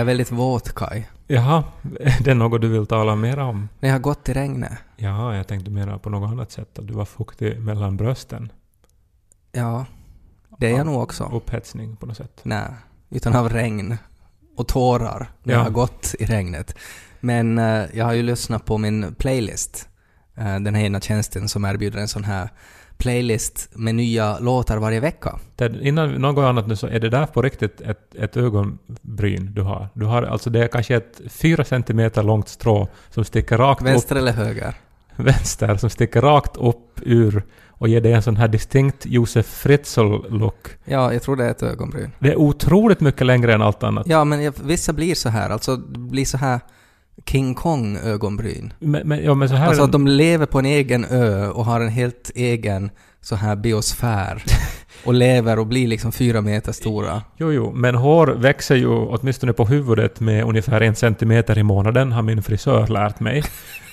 Jag är väldigt våt, Kai. Jaha, är det något du vill tala mer om? När jag har gått i regnet. Jaha, jag tänkte mer på något annat sätt, att du var fuktig mellan brösten. Ja, det är Ja. jag nog också. Upphetsning på något sätt. Nej, utan av regn och tårar när Ja. jag har gått i regnet. Men eh, jag har ju lyssnat på min playlist. Eh, den här ena tjänsten som erbjuder en sån här playlist med nya låtar varje vecka. Det, innan något annat nu så är det där på riktigt ett, ett ögonbryn du har. Du har alltså det är kanske ett fyra centimeter långt strå som sticker rakt Vänster eller höger? upp, vänster, som sticker rakt upp ur och ger dig en sån här distinkt Josef Fritzl-look. Ja, jag tror det är ett ögonbryn. Det är otroligt mycket längre än allt annat. Ja, men jag, vissa blir så här. Alltså, det blir så här King Kong-ögonbryn. Men, men, ja, men så här Alltså att de lever på en egen ö och har en helt egen så här biosfär. och lever och blir liksom fyra meter stora. Jo, jo, men hår växer ju åtminstone på huvudet med ungefär en centimeter i månaden, har min frisör lärt mig.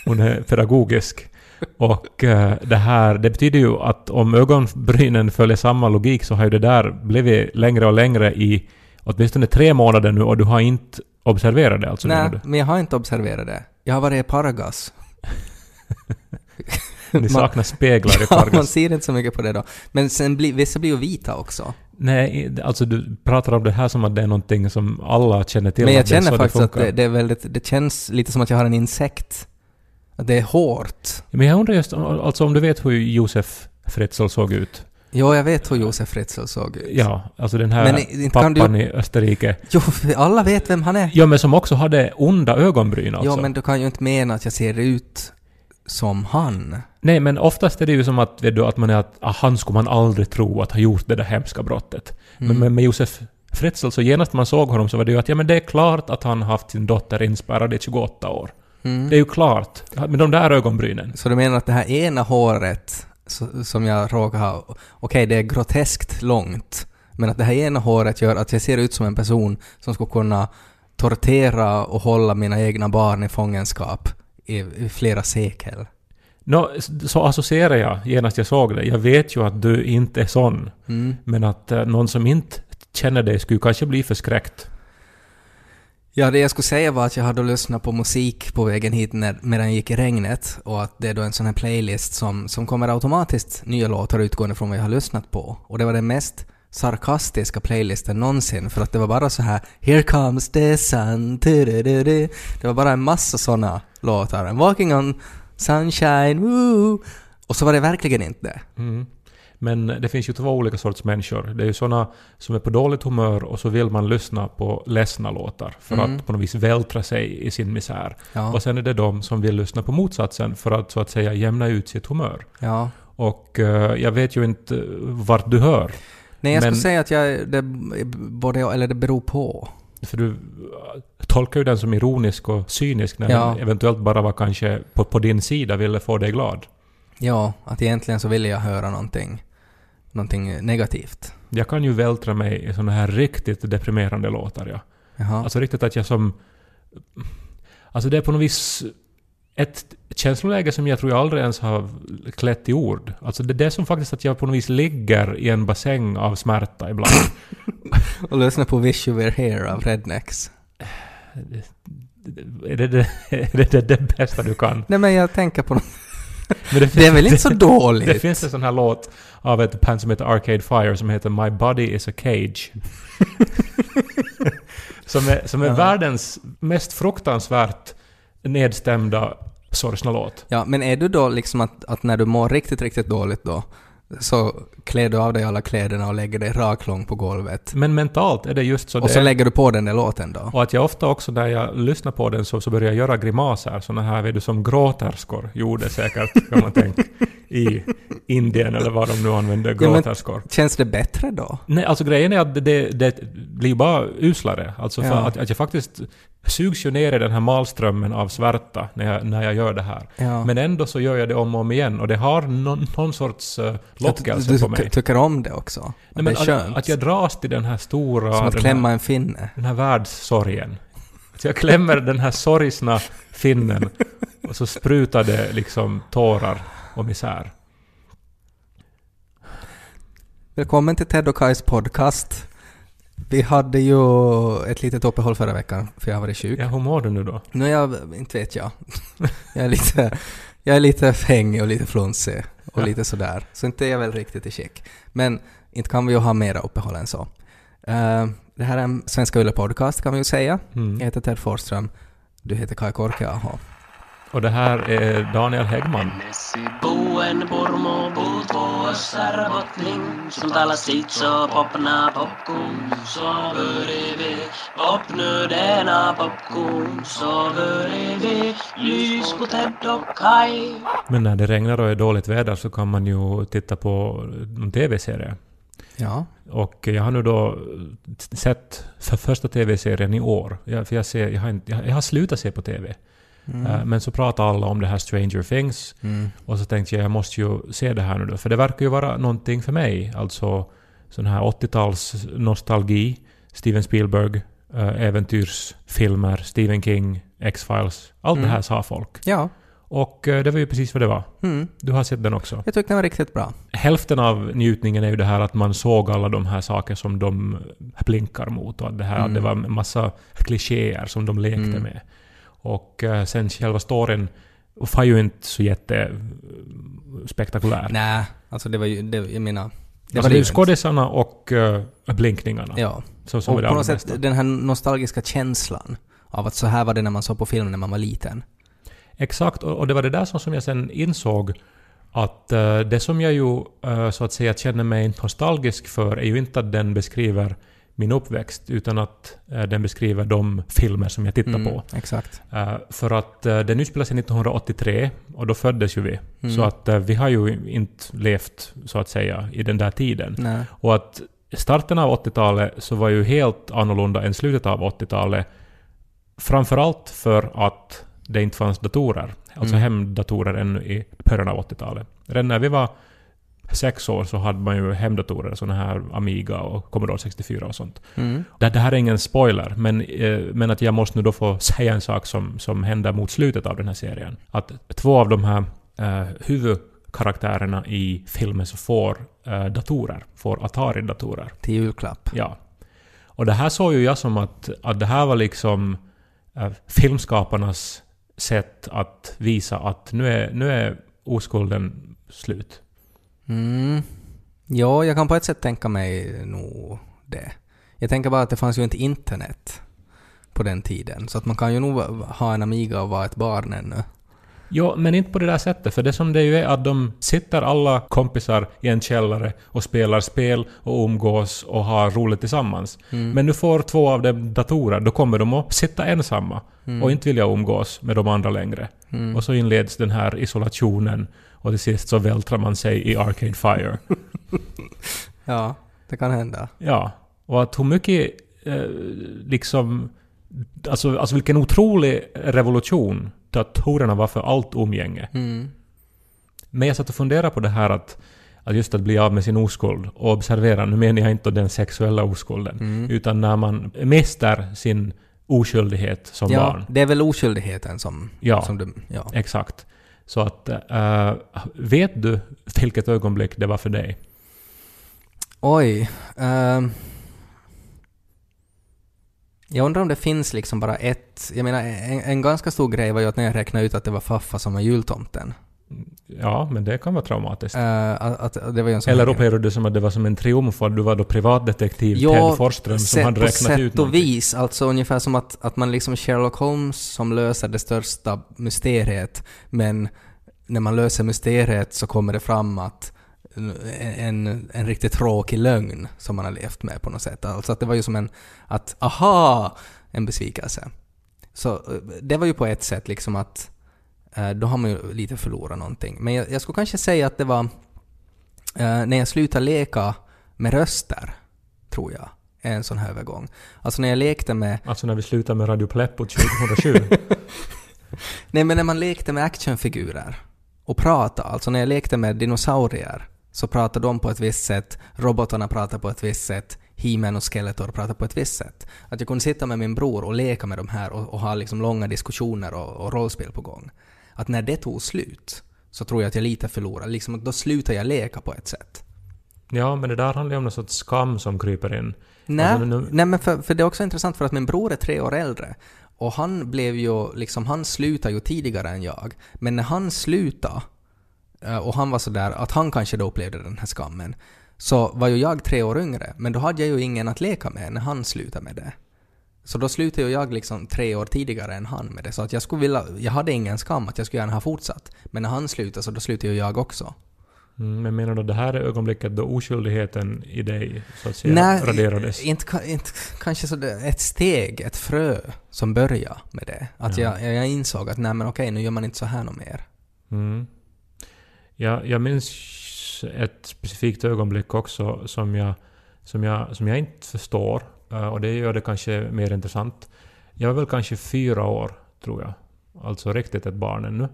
Hon är pedagogisk. Och eh, det här, det betyder ju att om ögonbrynen följer samma logik så har ju det där blivit längre och längre i åtminstone tre månader nu och du har inte observerat det alltså Nej, men jag har inte observerat det. Jag har varit i Paragas. du? Ni saknar speglar i Ja, man Pargas. ser inte så mycket på det då. Men sen blir, vissa blir ju vita också. Nej, alltså du pratar om det här som att det är någonting som alla känner till. Men jag att det känner så faktiskt att funkar. det, det är väldigt, det känns lite som att jag har en insekt. Att det är hårt. Men jag undrar just, alltså om du vet hur Josef Fritzl såg ut? Jo, jag vet hur Josef Fritzl såg ut. Ja, alltså den här Men pappan du- i Österrike. Jo, alla vet vem han är. Ja, men som också hade onda ögonbryn alltså. Ja, men du kan ju inte mena att jag ser ut som han. Nej, men oftast är det ju som att, vet du, att man är att ah, han skulle man aldrig tro att ha gjort det där hemska brottet. Mm. Men med, med Josef Fritzl så genast man såg honom så var det ju att ja men det är klart att han haft sin dotter inspärrad i 28 år. Mm. Det är ju klart. Med de där ögonbrynen. Så du menar att det här ena håret som jag råkar ha, okej det är groteskt långt, men att det här ena håret gör att jag ser ut som en person som skulle kunna tortera och hålla mina egna barn i fångenskap i, i flera sekel. Nå, så associerar jag genast jag såg det. Jag vet ju att du inte är sån. Mm. Men att eh, någon som inte känner dig skulle kanske bli förskräckt. Ja, det jag skulle säga var att jag hade lyssnat på musik på vägen hit när, medan jag gick i regnet och att det är då en sån här playlist som, som kommer automatiskt nya låtar utgående från vad jag har lyssnat på. Och det var den mest sarkastiska playlisten någonsin för att det var bara så här “Here comes the sun”, Det var bara en massa såna låtar. Walking on sunshine”, woo. Och så var det verkligen inte det. Mm. Men det finns ju två olika sorts människor. Det är ju såna som är på dåligt humör och så vill man lyssna på ledsna låtar för Mm. att på något vis vältra sig i sin misär. Ja, Och sen är det de som vill lyssna på motsatsen för att så att säga jämna ut sitt humör. ja. Och eh, jag vet ju inte vart du hör. Nej, jag Men- skulle säga att jag, det, både, eller det beror på. För du eh, tolkar ju den som ironisk och cynisk när Ja. den eventuellt bara var kanske på, på din sida ville få dig glad. Ja, att egentligen så ville jag höra någonting, någonting negativt. Jag kan ju vältra mig i såna här riktigt deprimerande låtar, ja. Jaha. Alltså riktigt att jag som... Alltså det är på något vis ett känsloläge som jag tror jag aldrig ens har klätt i ord. Alltså det är det som faktiskt att jag på något vis ligger i en bassäng av smärta ibland. Och lyssna på Wish You Were Here av Rednecks. är det det, är det, det, det bästa du kan? Nej men jag tänker på något. Men Det är väl inte så Det dåligt? finns en sån här låt av ett band som heter Arcade Fire som heter My Body Is A Cage. som är, som är Ja. världens mest fruktansvärt nedstämda sorgsna låt. Ja, men är du då liksom att, att när du mår riktigt, riktigt dåligt då, så klär du av dig alla kläderna och lägger dig raklång på golvet. Men mentalt är det just så Och det så är. lägger du på den där låten då? Och att jag ofta också när jag lyssnar på den så, så börjar jag göra grimaser, såna här vet du, som gråterskor gjorde säkert, kan man tänka, i Indien eller vad de nu använder, Ja, men- gråterskor. Känns det bättre då? Nej, alltså grejen är att det, det, blir bara uslare. Alltså Ja. att, att jag faktiskt sugs ju ner i den här malströmmen av svärta när jag, när jag gör det här. Ja. Men ändå så gör jag det om och om igen och det har någon, någon sorts uh, lockelse du, på du mig. tycker om det också? Nej, men det skönt? att, att jag dras till den här stora... Som att klämma här, en finne? den här världssorgen. Att jag klämmer den här sorgsna finnen och så sprutar det liksom tårar och misär. Välkommen till Ted och Kais podcast. Vi hade ju ett litet uppehåll förra veckan, för jag har varit sjuk. Ja, hur mår du nu då? Nu jag, inte vet jag. jag är lite, jag är lite fängig och lite flunsig och Ja. lite sådär. Så inte är jag väl riktigt i skick. Men inte kan vi ju ha mera uppehåll än så. Eh, det här är en Svenska Yle Podcast kan vi ju säga. Jag Mm. heter Ted Forsström. Du heter Kai Korkeaho. Och det här är Daniel Häggman. Men när det regnar och är dåligt väder så kan man ju titta på någon TV-serie. Ja. Och jag har nu då sett för första TV-serien i år. Jag, för jag, ser, jag, har inte, jag, jag har slutat se på TV. Eh, Men så pratar alla om det här Stranger Things. Mm. Och så tänkte jag jag måste ju se det här nu då. För det verkar ju vara någonting för mig. Alltså sån här 80-tals nostalgi. Steven Spielberg, eh, äventyrsfilmer, Stephen King, X-Files. Allt Mm. det här sa folk. Ja. Och eh, det var ju precis vad det var. Mm. Du har sett den också. Jag tyckte den var riktigt bra. Hälften av njutningen är ju det här att man såg alla de här saker som de blinkar mot och att det här Mm. det var en massa klichéer som de lekte Mm. med. Och eh, sen själva storyn var ju inte så jätte spektakulär. Nej, alltså det var ju, det, jag menar... Det, alltså, var det ju skådisarna och uh, blinkningarna. Ja. Så, som Och på något sätt den här nostalgiska känslan av att så här var det när man såg på film när man var liten. Exakt, och, och det var det där som, som jag sen insåg att eh, det som jag ju eh, så att säga känner mig nostalgisk för är ju inte att den beskriver min uppväxt utan att eh, den beskriver de filmer som jag tittar Mm, på. Exakt. Eh, för att uh, den utspelar sig 1983 och då föddes ju vi. Mm. Så att eh, vi har ju inte levt så att säga i den där tiden. Nej. Och att starten av 80-talet så var ju helt annorlunda än slutet av 80-talet. Framförallt för att det inte fanns datorer. Alltså Mm. hemdatorer ännu i början av 80-talet. Redan när vi var sex år så hade man ju hemdatorer, såna här Amiga och Commodore 64 och sånt. Mm. Det, det här är ingen spoiler, men, eh, men att jag måste nu då få säga en sak som, som händer mot slutet av den här serien. Att två av de här eh, huvudkaraktärerna i filmen så får eh, datorer, får Atari-datorer. Till julklapp. Ja. Och det här såg ju jag som att, att det här var liksom eh, filmskaparnas sätt att visa att nu är, nu är oskulden slut. Mm. Ja, jag kan på ett sätt tänka mig nog det. Jag tänker bara att det fanns ju inte internet på den tiden. Så att man kan ju nog ha en Amiga och vara ett barn ännu. Jo, men inte på det där sättet, för det som det ju är att de sitter alla kompisar i en källare och spelar spel och umgås och har roligt tillsammans. Mm. Men nu får två av dem datorer, då kommer de att sitta ensamma Mm. och inte vilja umgås med de andra längre. Mm. Och så inleds den här isolationen och till sist så vältrar man sig i Arcade Fire. Ja, det kan hända. Ja, och att hur mycket eh, liksom... Alltså, alltså vilken otrolig revolution datorerna var för allt umgänge. Mm. Men jag satt och funderade på det här att, att just att bli av med sin oskuld. Och observera, nu menar jag inte den sexuella oskulden. Mm. Utan när man mister sin oskyldighet som Ja, barn. det är väl oskyldigheten som, Ja. som du... Ja. Exakt. Så att... eh, vet du vilket ögonblick det var för dig? Oj. ehm. jag undrar om det finns liksom bara ett... Jag menar, en, en ganska stor grej var ju att när jag räknade ut att det var Faffa som var jultomten. Ja, men det kan vara traumatiskt. Eh, att, att det var en sån Eller upplevde du som att det var som en triumf och att du var då privatdetektiv Ja, Ted Forsström som sätt- hade på räknat sätt ut och någonting. vis. Alltså ungefär som att, att man liksom Sherlock Holmes som löser det största mysteriet, men när man löser mysteriet så kommer det fram att en, en riktigt tråkig lögn som man har levt med på något sätt. Alltså att det var ju som en, att aha, en besvikelse. Så eh, det var ju på ett sätt liksom att då har man ju lite förlorat någonting. Men jag, jag skulle kanske säga att det var eh, när jag slutade leka med röster, tror jag, är en sån här övergång. Alltså när jag lekte med, Alltså när vi slutade med Radio Pleppo 2007. nej men när man lekte med actionfigurer och pratade, alltså när jag lekte med dinosaurier så pratade de på ett visst sätt, robotarna pratade på ett visst sätt, He-Man och Skeletor pratade på ett visst sätt. Att jag kunde sitta med min bror och leka med de här och, och ha liksom långa diskussioner och, och rollspel på gång. Att när det tog slut så tror jag att jag lite förlorade, liksom då slutade jag leka på ett sätt. Ja, men det där handlar ju om någon sorts skam som kryper in. Nej, Alltså, nu- nej men för, för det är också intressant för att min bror är tre år äldre. Och han blev ju liksom, han slutade ju tidigare än jag. Men när han slutade, eh, och han var sådär att han kanske då upplevde den här skammen, så var ju jag tre år yngre. Men då hade jag ju ingen att leka med när han slutade med det. Så då slutade ju jag liksom tre år tidigare än han med det. Så att jag skulle vilja, jag hade ingen skam att jag skulle gärna ha fortsatt. Men när han slutade så då slutade ju jag också. Mm, men menar du det här är ögonblicket då oskyldigheten i dig så att säga Nej, raderades? Inte, inte kanske så det, ett steg, ett frö som började med det. Att Ja. jag, jag insåg att nej men okej, nu gör man inte så här något mer. Mm. Ja, jag minns ett specifikt ögonblick också som jag, som jag, som jag inte förstår. Eh, Och det gör det kanske mer intressant. Jag var väl kanske fyra år, tror jag. Alltså riktigt ett barn ännu.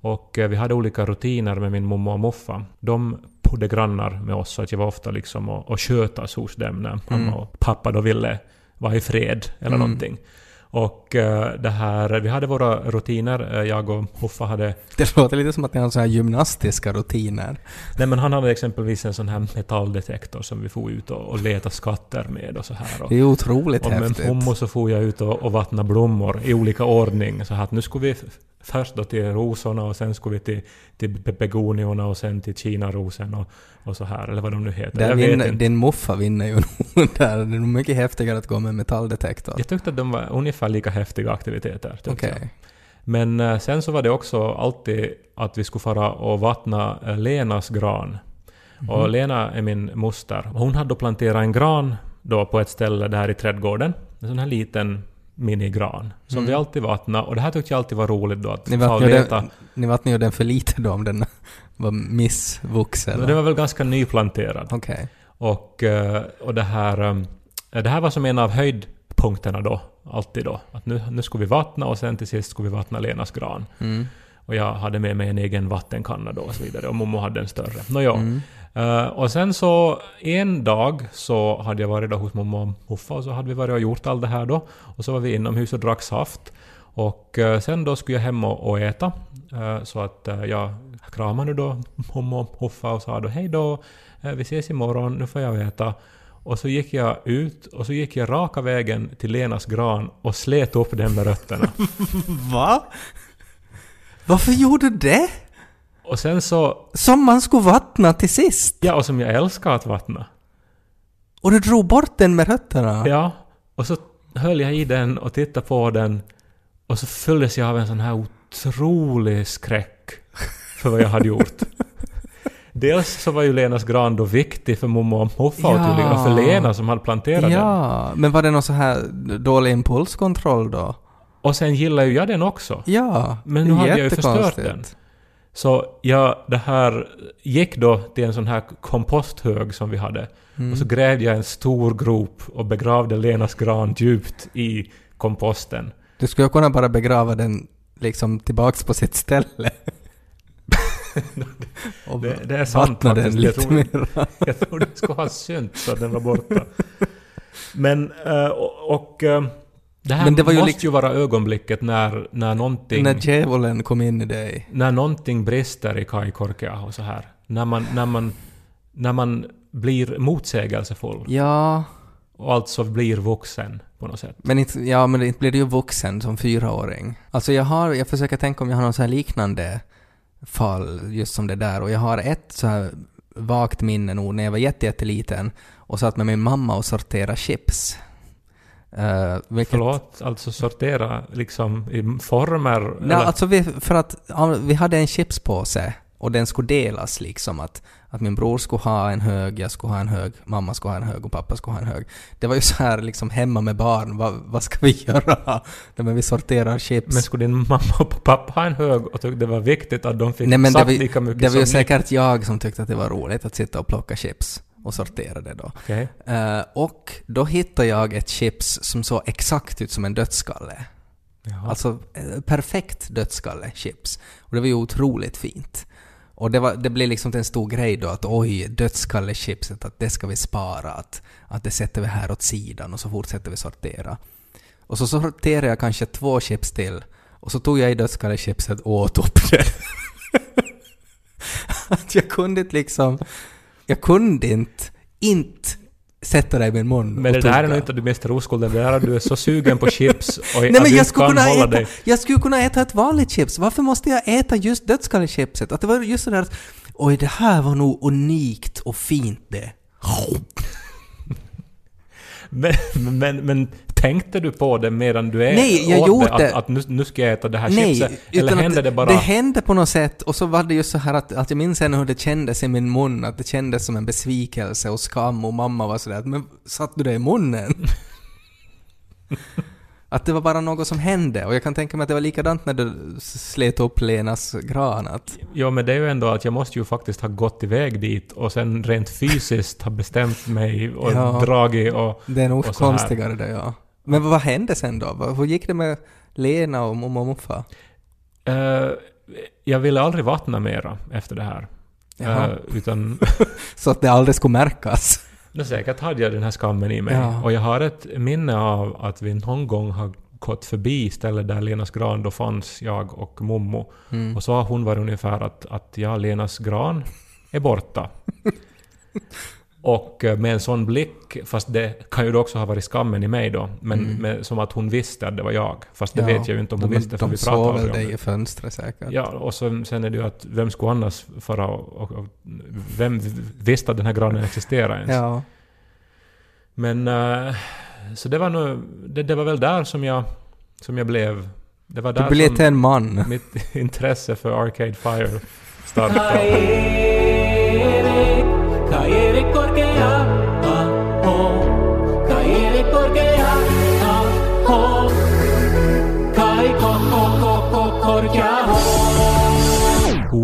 Och eh, vi hade olika rutiner med min mamma och muffa. De bodde grannar med oss, så att jag var ofta liksom och, och skötas hos dem när mamma Mm. och pappa då ville vara i fred eller Mm. någonting. Och eh, det här, vi hade våra rutiner. Eh, Jag och Huffa hade Det låter lite som att ni har så här gymnastiska rutiner. Nej men han hade exempelvis en sån här metalldetektor som vi får ut och, och leta skatter med och så här. Och, Det är otroligt och med häftigt. Hommo så får jag ut och, och vattna blommor i olika ordning. Så här att nu skulle vi först då till rosorna och sen skulle vi till, till be- begoniorna och sen till kinarosen och, och så här. Eller vad de nu heter. Där jag vet vinner, inte. din muffa vinner ju nog där. Det är nog mycket häftigare att gå med metalldetektor. Jag tyckte att de var ungefär lika häftiga aktiviteter. jag. Men eh, sen så var det också alltid att vi skulle fara och vattna eh, Lenas gran. Mhm. Och Lena är min moster. Hon hade planterat en gran då på ett ställe där i trädgården. En sån här liten minigran. Som Mm. vi alltid vattnade. Och det här tyckte jag alltid var roligt då att Ni vattnade, den, ni vattnade ju den för lite då om den var missvuxen. Den var väl ganska nyplanterad. Okej. Och, eh, och det här... eh, Det här var som en av höjdpunkterna då. Alltid då. Att nu, nu ska vi vattna och sen till sist ska vi vattna Lenas gran. Mm. Och jag hade med mig en egen vattenkanna då och så vidare. Och Momo hade en större. Nåja. Mm. Eh, och sen så en dag så hade jag varit då hos mamma och Huffa och så hade vi varit och gjort allt det här då. Och så var vi inomhus och drack saft. Och eh, sen då skulle jag hem och, och äta. Eh, så att jag kramade då mamma och Huffa och sa då hej då, vi ses imorgon, nu får jag äta. Och så gick jag ut och så gick jag raka vägen till Lenas gran och slet upp den med rötterna. Va? Varför gjorde du det? Och sen så, Som man skulle vattna till sist? ja och som jag älskar att vattna. Och du drog bort den med rötterna? Ja, och så höll jag i den och tittade på den och så fylldes jag av en sån här otrolig skräck för vad jag hade gjort. Dels så var ju Lenas gran då viktig för mamma och muffa Ja. och tydligen, och för Lena som hade planterat den. Ja, men var det någon så här dålig impulskontroll då? Och sen gillar ju jag den också. Ja, Men nu hade jag ju förstört den. Så jag det här gick då till en sån här komposthög som vi hade. Mm. Och så grävde jag en stor grop och begravde Lenas gran djupt i komposten. Du skulle kunna bara begrava den liksom tillbaks på sitt ställe. och Det, det är sant den faktiskt. Jag lite tror, mer. jag tror det skulle ha synt så att den var borta. Men, eh, och, och eh, det här Men det var ju måste liksom- ju vara ögonblicket när, när någonting... När djävulen kom in i dig. när någonting brister i Kai Korkea och så här. När man, när man, när man blir motsägelsefull Ja, och alltså blir vuxen på något sätt. men inte, ja, men inte blir du ju vuxen som fyraåring. Alltså jag har, jag försöker tänka om jag har någon så här liknande fall just som det där och jag har ett så här vagt minne nog när jag var jätte, jätteliten och satt med min mamma och sorterade chips. Uh, vilket, Förlåt, alltså sortera liksom i former? Nej, eller? alltså vi, för att vi hade en chipspåse och den skulle delas liksom att, att min bror skulle ha en hög, jag skulle ha en hög, mamma skulle ha en hög och pappa skulle ha en hög. Det var ju så här liksom hemma med barn, vad, vad ska vi göra? Nej, men vi sorterar chips. Men skulle din mamma och pappa ha en hög och tyckte det var viktigt att de fick Nej, men det var, lika mycket det var ju ni? säkert jag som tyckte att det var roligt att sitta och plocka chips och sortera det då. Okej. Eh, och då hittade jag ett chips som såg exakt ut som en dödsskalle. Jaha. Alltså eh, perfekt dödsskalle-chips. Och det var ju otroligt fint. Och det, var, det blev liksom en stor grej då att oj, dödsskalle-chipset, att det ska vi spara, att, att det sätter vi här åt sidan och så fortsätter vi sortera. Och så sorterade jag kanske två chips till och så tog jag i dödsskalle-chipset och åt upp det. att jag kunde liksom... Jag kunde inte, inte sätta dig i min mun Men det där är nog inte du mister oskulden, det där är du är så sugen på chips och Nej men jag skulle, kan kunna äta, dig. jag skulle kunna äta ett vanligt chips. Varför måste jag äta just dödskallecipset? Att det var just sådär att oj det här var nog unikt och fint det. Men, men, men tänkte du på det medan du är Nej, jag gjorde det? Att, att nu, nu ska jag äta det här Nej, chipset? Eller hände det bara... Det hände på något sätt och så var det just så här att, att jag minns ännu hur det kändes i min mun, att det kändes som en besvikelse och skam och mamma var sådär att men satt du det i munnen? att det var bara något som hände och jag kan tänka mig att det var likadant när du slet upp Lenas gran att Ja, men det är ju ändå att jag måste ju faktiskt ha gått iväg dit och sen rent fysiskt ha bestämt mig och Ja. dragit och... det är nog Och konstigare det ja. Men vad hände sen då? Vad- Hur gick det med Lena och mamma och muffa? Eh, jag ville aldrig vattna mera efter det här. Eh, utan... Så att det aldrig skulle märkas? No, säkert hade jag den här skammen i mig. Ja. Och jag har ett minne av att vi någon gång har gått förbi stället där Lenas gran då fanns, jag och Mommo. Mm. Och så har hon varit ungefär att, att ja, Lenas gran är borta. och eh, med en sån blick, fast det kan ju då också ha varit skammen i mig då, men Mm. med, som att hon visste att det var jag. Fast det Ja, vet jag ju inte om hon de, visste för de vi såg pratade väl aldrig om dig det. i fönstret säkert. Ja, och så, sen är det ju att vem skulle annars fara och, och, och vem visste att den här granen existerar ens? Ja. Men eh, så det var nog, det, det var väl där som jag, som jag blev, det var Du där blev som till en man. mitt intresse för Arcade Fire startade.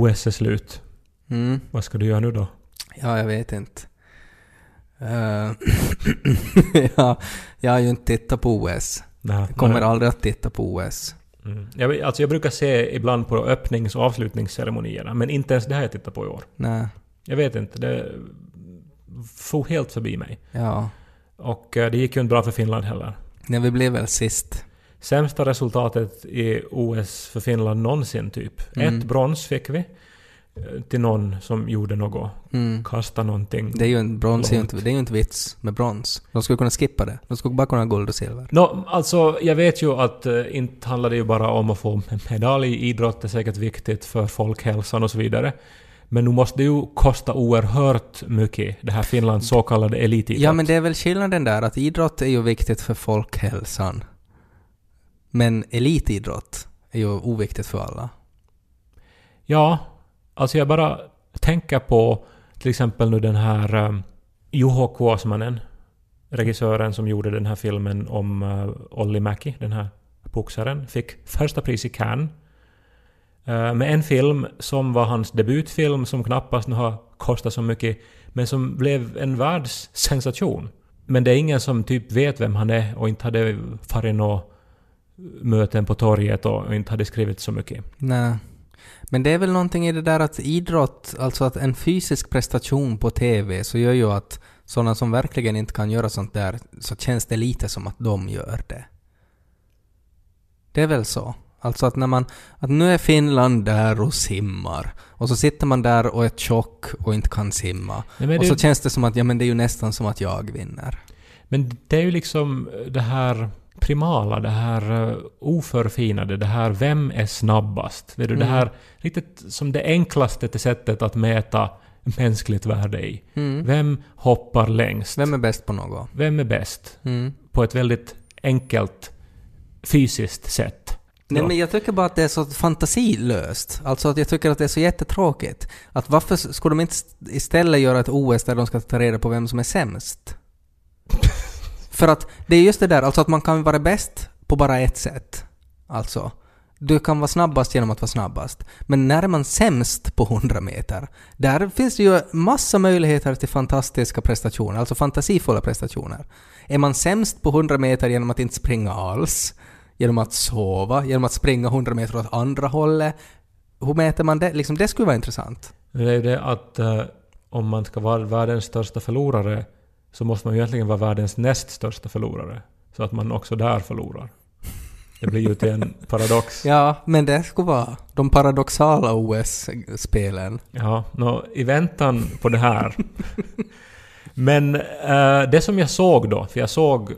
OS är slut. Mm. Vad ska du göra nu då? Ja, jag vet inte. Eh, ja, jag har ju inte tittat på OS. Nej, Jag kommer nej. aldrig att titta på OS. Mm. Jag, alltså jag brukar se ibland på öppnings och avslutningsceremonierna, men inte ens det har jag tittat på i år. Nej, Jag vet inte, det for helt förbi mig. ja. Och eh, det gick ju inte bra för Finland heller. Nej, vi blev väl sist. Sämsta resultatet i OS för Finland någonsin typ. Mm. Ett brons fick vi. eh, Till någon som gjorde något. Mm. Kasta någonting. Det är ju en brons, är inte, det är ju inte vits med brons. De skulle kunna skippa det. De skulle bara kunna ha guld och silver. Nå, alltså jag vet ju att uh, inte handlar det ju bara om att få medalj. Idrott är säkert viktigt för folkhälsan och så vidare. Men nu måste det ju kosta oerhört mycket, det här Finlands så kallade elitidrott. Ja, men det är väl skillnaden där att idrott är ju viktigt för folkhälsan. Men elitidrott är ju oviktigt för alla. Ja, alltså jag bara tänker på till exempel nu den här um, Juho Kuosmanen, regissören som gjorde den här filmen om uh, Olli Mäki, den här boxaren, fick första pris i Cannes. Uh, med en film som var hans debutfilm som knappast har kostat så mycket, men som blev en världssensation. Men det är ingen som typ vet vem han är och inte hade farit något möten på torget och inte hade skrivit så mycket. Nej. Men det är väl någonting i det där att idrott, alltså att en fysisk prestation på TV, så gör ju att sådana som verkligen inte kan göra sånt där, så känns det lite som att de gör det. Det är väl så? Alltså att när man, att nu är Finland där och simmar, och så sitter man där och är tjock och inte kan simma. Nej, och det- så känns det som att, ja men det är ju nästan som att jag vinner. Men det är ju liksom det här primala, det här uh, oförfinade, det här vem är snabbast? Vet du, det Mm. här riktigt som det enklaste sättet att mäta mänskligt värde i. Mm. Vem hoppar längst? Vem är bäst på något? Vem är bäst? Mm. På ett väldigt enkelt fysiskt sätt. Nej men jag tycker bara att det är så fantasilöst. Alltså att jag tycker att det är så jättetråkigt. Att varför skulle de inte st- istället göra ett OS där de ska ta reda på vem som är sämst? För att det är just det där, alltså att man kan vara bäst på bara ett sätt. Alltså. Du kan vara snabbast genom att vara snabbast. Men när är man sämst på 100 meter? Där finns det ju massa möjligheter till fantastiska prestationer, alltså fantasifulla prestationer. Är man sämst på 100 meter genom att inte springa alls? Genom att sova? Genom att springa 100 meter åt andra hållet? Hur mäter man det? Liksom, det skulle vara intressant. Det är ju det att uh, om man ska vara världens största förlorare så måste man ju egentligen vara världens näst största förlorare. Så att man också där förlorar. Det blir ju till en paradox. Ja, men det skulle vara de paradoxala OS-spelen. Ja, nå, i väntan på det här. Men eh, det som jag såg då, för jag såg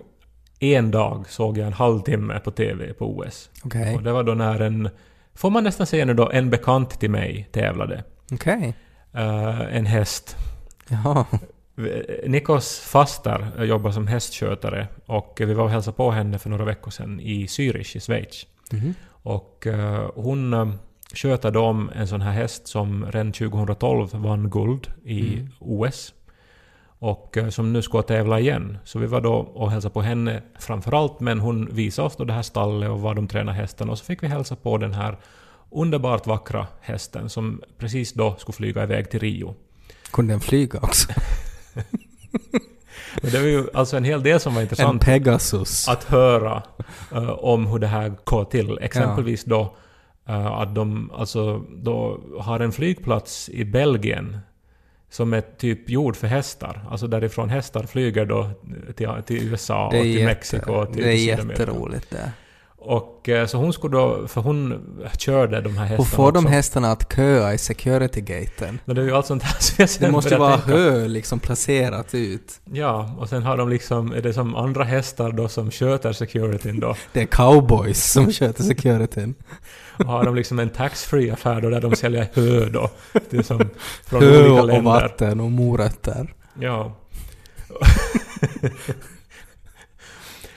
en dag såg jag en halvtimme på TV på OS. Okej. Och det var då när en, får man nästan säga nu då, en bekant till mig tävlade. Okej. Eh, en häst. Jaha. Nikos faster jobbar som hästskötare och vi var och hälsade på henne för några veckor sedan i Zürich i Schweiz. Mhm. Och eh, hon uh, sköter då om en sån här häst som redan 2012 vann guld i Mm. OS. Och eh, som nu ska tävla igen. Så vi var då och hälsade på henne framförallt, men hon visade oss då det här stallet och var de tränar hästen. Och så fick vi hälsa på den här underbart vackra hästen som precis då skulle flyga iväg till Rio. Kunde den flyga också? Men det var ju alltså en hel del som var En intressant. Pegasus. att höra eh, om hur det här går till. Exempelvis då eh, att de alltså, då har en flygplats i Belgien som är typ gjord för hästar. Alltså därifrån hästar flyger då till, till USA och till jätte, Mexiko och till det är Sydamerika. jätteroligt det. Och eh, så hon skulle då, för hon körde de här hästarna Hur får de också. hästarna att köa i security-gaten? Men det är ju allt sånt här som jag Det sen måste började vara tänka. hö liksom placerat ut. Ja, och sen har de liksom, är det som andra hästar då som sköter securityn då. Det är cowboys som sköter securityn. Och har de liksom en taxfree affär då där de säljer hö då. Det är som från Hö olika och länder. vatten och morötter. Ja.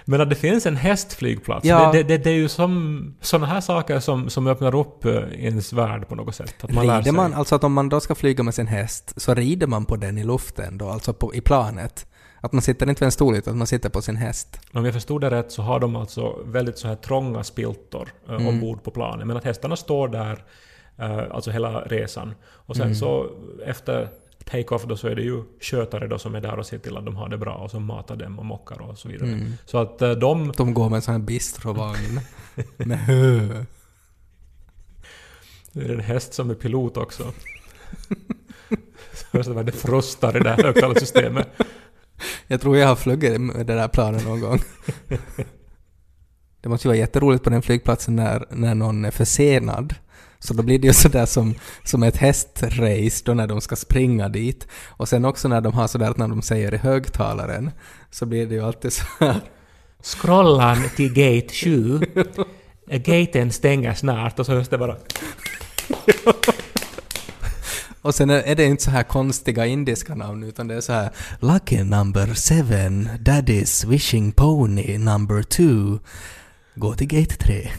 Men att det finns en hästflygplats, Ja. det, det, det är ju som sådana här saker som, som öppnar upp eh, ens värld på något sätt. Att man lär rider sig. man, alltså att om man då ska flyga med sin häst, så rider man på den i luften då, alltså på, i planet. Att man sitter inte vid en stol utan att man sitter på sin häst. Om jag förstod det rätt så har de alltså väldigt så här trånga spiltor eh, Mm. ombord på planet. Men att hästarna står där eh, alltså hela resan. Och sen Mm. så efter take-off då så är det ju skötare då som är där och ser till att de har det bra och som matar dem och mockar och så vidare. Mm. Så att eh, de... De går med en sån här bistrovagn. med hö. Det är en häst som är pilot också. så det frustar i det här högtalarsystemet. Jag tror jag har flugit med det där planet någon gång. Det måste ju vara jätteroligt på den flygplatsen när, när någon är försenad. Så då blir det ju sådär som, som ett hästrace då när de ska springa dit. Och sen också när de har sådär att när de säger i högtalaren så blir det ju alltid så här. Scrollan till gate 7. Gaten stänger snart och så hörs det bara... Och sen är det inte så här konstiga indiska namn utan det är så här Lucky number seven, Daddy's wishing pony number two. Gå till gate 3.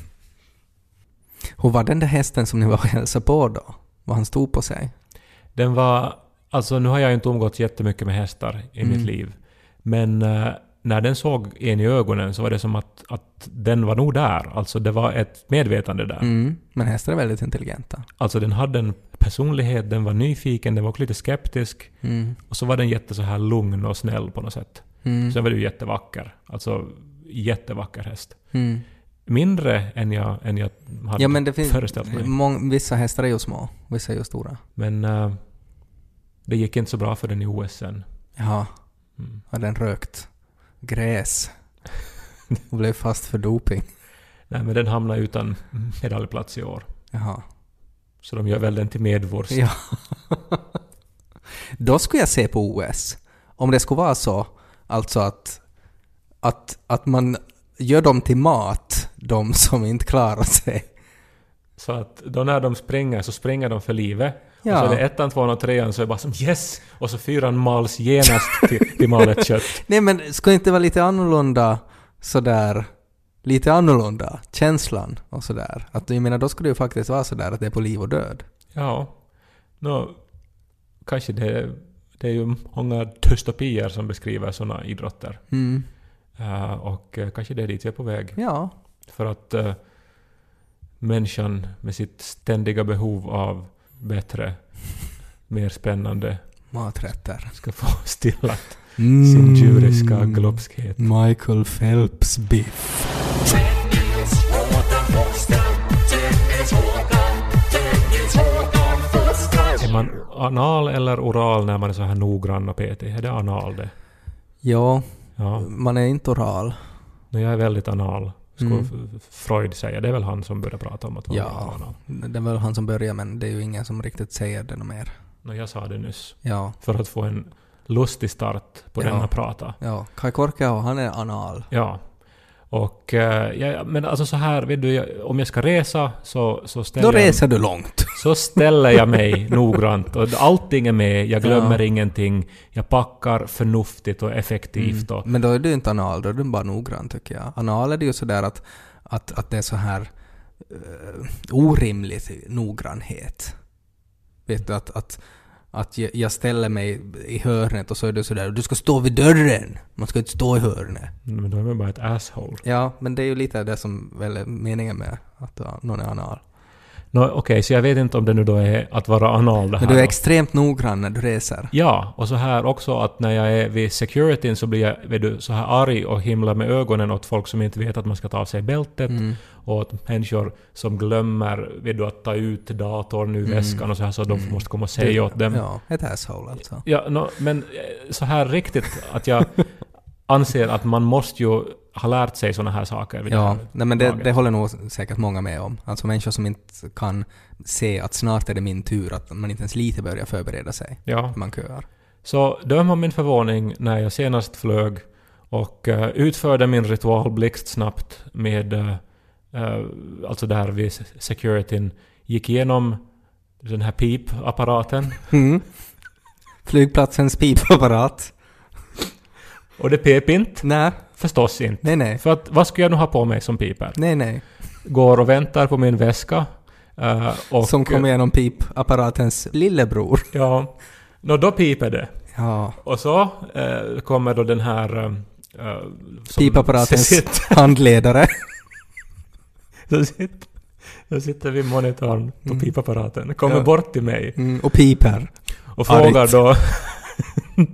Hur var den där hästen som ni var och hälsade på då? Vad han stod på sig? Den var... Alltså nu har jag inte umgått jättemycket med hästar i Mm. mitt liv. Men eh, när den såg en i ögonen så var det som att, att den var nog där. Alltså det var ett medvetande där. Mm, men hästar är väldigt intelligenta. Alltså den hade en personlighet, den var nyfiken, den var också lite skeptisk. Mm. Och så var den jätte så här lugn och snäll på något sätt. Mm. Sen var det ju jättevacker. Alltså jättevacker häst. Mm. Mindre än jag, än jag hade Ja men det finns... föreställt mig. Mång, vissa hästar är ju små, vissa är ju stora. Men eh, det gick inte så bra för den i OS sen. Jaha, Mm. har den rökt gräs? Och blev fast för doping? Nej, men den hamnade utan medaljplats i år. Jaha. Så de gör väl den till medvårs. Ja. Då skulle jag se på OS. Om det skulle vara så, alltså att, att, att man gör dem till mat, de som inte klarar sig. Så att då när de springer så springer de för livet. Ja. Och så är det ettan, tvåan och trean så är det bara som yes! Och så fyran mals genast till, till malet kött. Nej men ska inte vara lite annorlunda sådär, lite annorlunda, känslan och sådär. Att jag menar då skulle det ju faktiskt vara sådär att det är på liv och död. Ja. Nå, kanske det, det är ju många dystopier som beskriver sådana idrotter. Mm. Eh, och eh, kanske det är dit vi är på väg. Ja. För att uh, människan med sitt ständiga behov av bättre, mer spännande Maträtter. ska få stillat Mm. sin djuriska glupskhet. Michael Phelps biff. Är man anal eller oral när man är så här noggrann och petig? Är det anal det? Ja, Ja, man är inte oral. men jag är väldigt anal. skulle Mm. Freud säga. Det är väl han som började prata om att vara Ja. anal. Det är väl han som börjar men det är ju ingen som riktigt säger det mer. Nå, jag sa det nyss. Ja, För att få en lustig start på Ja. denna prata. ja. Kai Korkeaho, han är anal. Ja. Och, eh, ja, men alltså så här, vet du, jag, om jag ska resa så, så, Då ställer jag, reser du långt. så ställer jag mig noggrant och allting är med, jag glömmer Ja. ingenting, jag packar förnuftigt och effektivt och Men då är du inte anal, då är du bara noggrann tycker jag. Anal är det ju sådär att, att, att det är så här uh, orimligt noggrannhet. Vet du, att, att, att jag, jag ställer mig i hörnet och så är du sådär du ska stå vid dörren. Man ska inte stå i hörnet. Men då är man bara ett asshole. Ja, men det är ju lite det som väl är meningen med att någon är anal. Nå, Okej, så jag vet inte om det nu då är att vara anal det här. Men du är extremt noggrann när du reser. Ja, och så här också att när jag är vid securityn så blir jag vet du, så här arg och himlar med ögonen åt folk som inte vet att man ska ta av sig bältet Mm. och åt människor som glömmer vet du, att ta ut datorn ur Mm. väskan och så här så att de Mm. måste komma och säga åt dem. Ja, ett asshole alltså. Ja, nå, men eh, så här riktigt att jag anser att man måste ju ha lärt sig såna här saker vid Ja, nej, men det, det håller nog säkert många med om. Alltså människor som inte kan se att snart är det min tur, att man inte ens lite börjar förbereda sig. Ja, Man köar. så döm om min förvåning när jag senast flög och eh, utförde min ritual blixtsnabbt med, uh, alltså där vid securityn, gick igenom den här pipapparaten Mm. Flygplatsens pipapparat. och det pep inte. Nej, Förstås inte. nej, nej. För att vad skulle jag nu ha på mig som piper? Nej, nej. Går och väntar på min väska. eh, och, Som kom igenom pipapparatens lillebror. Ja, nå då piper det. Ja. Och så eh, kommer då den här... Som Pipapparatens sitter, handledare. som sitter, som sitter vid monitorn på Mm. pipapparaten. Kommer Ja. bort till mig Mm, och piper. och frågar Argt. då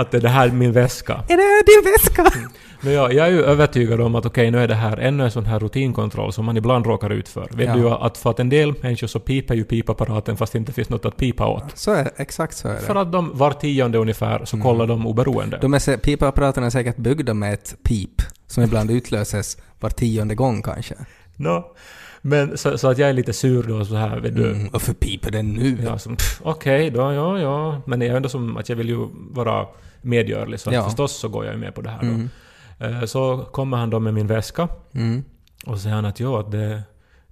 att det här är min väska. Är det din väska? Men jag, jag är ju övertygad om att okej, nu är det här ännu en sån här rutinkontroll som man ibland råkar ut för. Vet Ja. du att för att en del människor så piper ju pipapparaten fast det inte finns något att pipa åt. Så är exakt så är För det. att de var tionde ungefär så Mm. kollar de oberoende. De är, pipapparaterna är säkert byggda med ett pip som ibland utlöses var tionde gång kanske. Nå, men så, så att jag är lite sur då så här, vet du. Mm, varför piper den nu? Ja, Okej då, ja, ja. Men det är ändå som att jag vill ju vara medgörlig, så Ja. förstås så går jag ju med på det här då. Mm. Eh, Så kommer han då med min väska Mm. och säger han att ja, att det,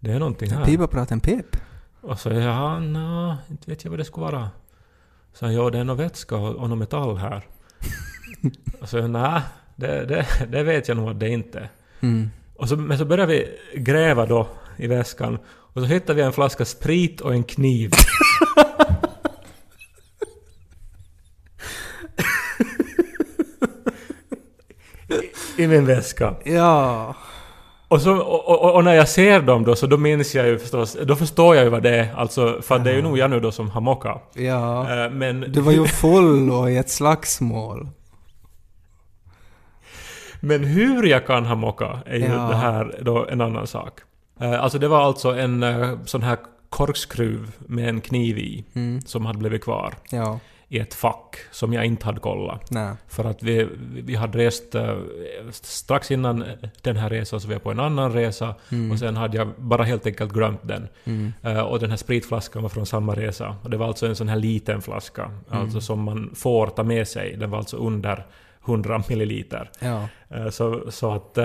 det är någonting här. Pipapparaten pep. Och så säger jag, ja, nå, inte vet jag vad det skulle vara. Så han, ja, det är någon vätska och, och någon metall här. och så nej, det, det, det vet jag nog att det inte är. Mm. Och så, men så börjar vi gräva då i väskan och så hittar vi en flaska sprit och en kniv. I, I min väska. Ja. Och, så, och, och, och när jag ser dem då så då minns jag ju förstås, då förstår jag ju vad det är. Alltså, för det är ju nog jag nu då som har mockat. Ja. Eh, Men, Du var ju full och i ett slagsmål. men hur jag kan ha mockat är ju Ja. det här då en annan sak. Eh, Alltså det var alltså en eh, sån här korkskruv med en kniv i Mm. som hade blivit kvar Ja. i ett fack som jag inte hade kollat. Nej. För att vi, vi hade rest eh, strax innan den här resan så var jag på en annan resa Mm. och sen hade jag bara helt enkelt glömt den. Mm. Och den här spritflaskan var från samma resa. Och det var alltså en sån här liten flaska, Mm. alltså som man får ta med sig. Den var alltså under 100 milliliter. Ja. Så, så att...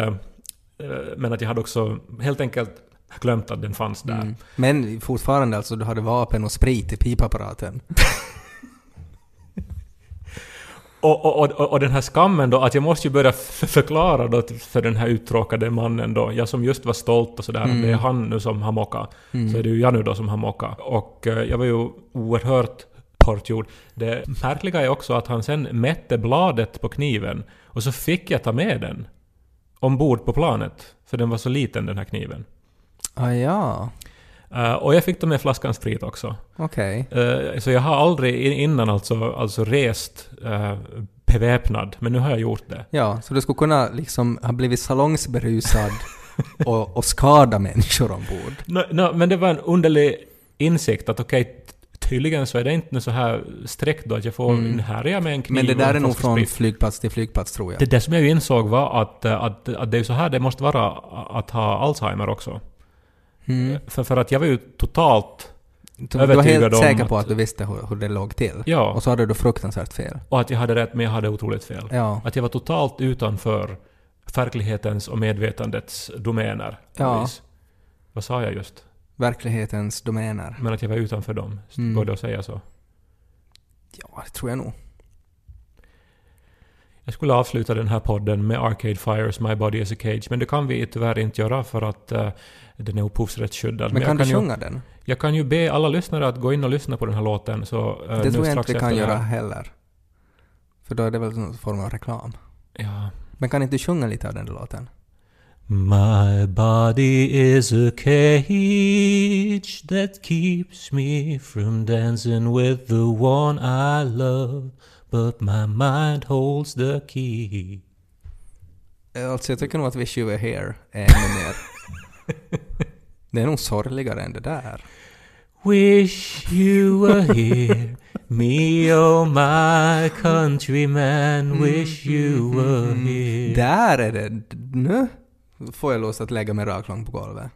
eh, men att jag hade också helt enkelt glömt att den fanns där. Mm. Men fortfarande alltså, du hade vapen och sprit i pipapparaten. Och, och, och, och den här skammen då, att jag måste ju börja förklara då för den här uttråkade mannen då, jag som just var stolt och sådär, Mm. det är han nu som har mockat. Mm. Så är det ju jag nu då som har mockat. Och eh, jag var ju oerhört torrtgjord. Det märkliga är också att han sen mätte bladet på kniven och så fick jag ta med den ombord på planet. För den var så liten den här kniven. Ah, ja. Eh, och jag fick ta med flaskan sprit också. Okej. Eh, så jag har aldrig innan alltså, alltså rest uh, beväpnad, men nu har jag gjort det. Ja, så du skulle kunna liksom ha blivit salongsberusad och, och skada människor ombord. Nå, nå, men det var en underlig insikt att okej, t- tydligen så är det inte så här sträckt då att jag får... Mm. Här är jag med en kniv Men det där är nog från flygplats till flygplats tror jag. Det, det som jag insåg var att, eh, att, att det är så här det måste vara att ha Alzheimer också. Mm. För, för att jag var ju totalt... Du, du var övertygad helt om säker på att du visste hur, hur det låg till. Ja. Och så hade du fruktansvärt fel. Och att jag hade rätt men jag hade otroligt fel. Ja. Att jag var totalt utanför verklighetens och medvetandets domäner. Ja. vis. Vad sa jag just? Verklighetens domäner. Men att jag var utanför dem. Mm. Går det att säga så? Ja, det tror jag nog. Jag skulle avsluta den här podden med Arcade Fires My Body is a Cage, men det kan vi tyvärr inte göra för att eh, den är upphovsrättsskyddad. Men kan du jag, ju, sjunga den? jag kan ju be alla lyssnare att gå in och lyssna på den här låten, så... eh, Det nu tror jag inte vi kan göra heller. För då är det väl någon form av reklam. Ja. Men kan inte du sjunga lite av den låten? My body is a cage that keeps me from dancing with the one I love, but my mind holds the key. Alltså jag tycker nog att Wish You Were Here är ännu mer... det är nog sorgligare än det där. Wish you were here, me oh my countryman, wish you were mm-hmm. here. Där är det... Nu får jag lust att lägga mig raklång på golvet.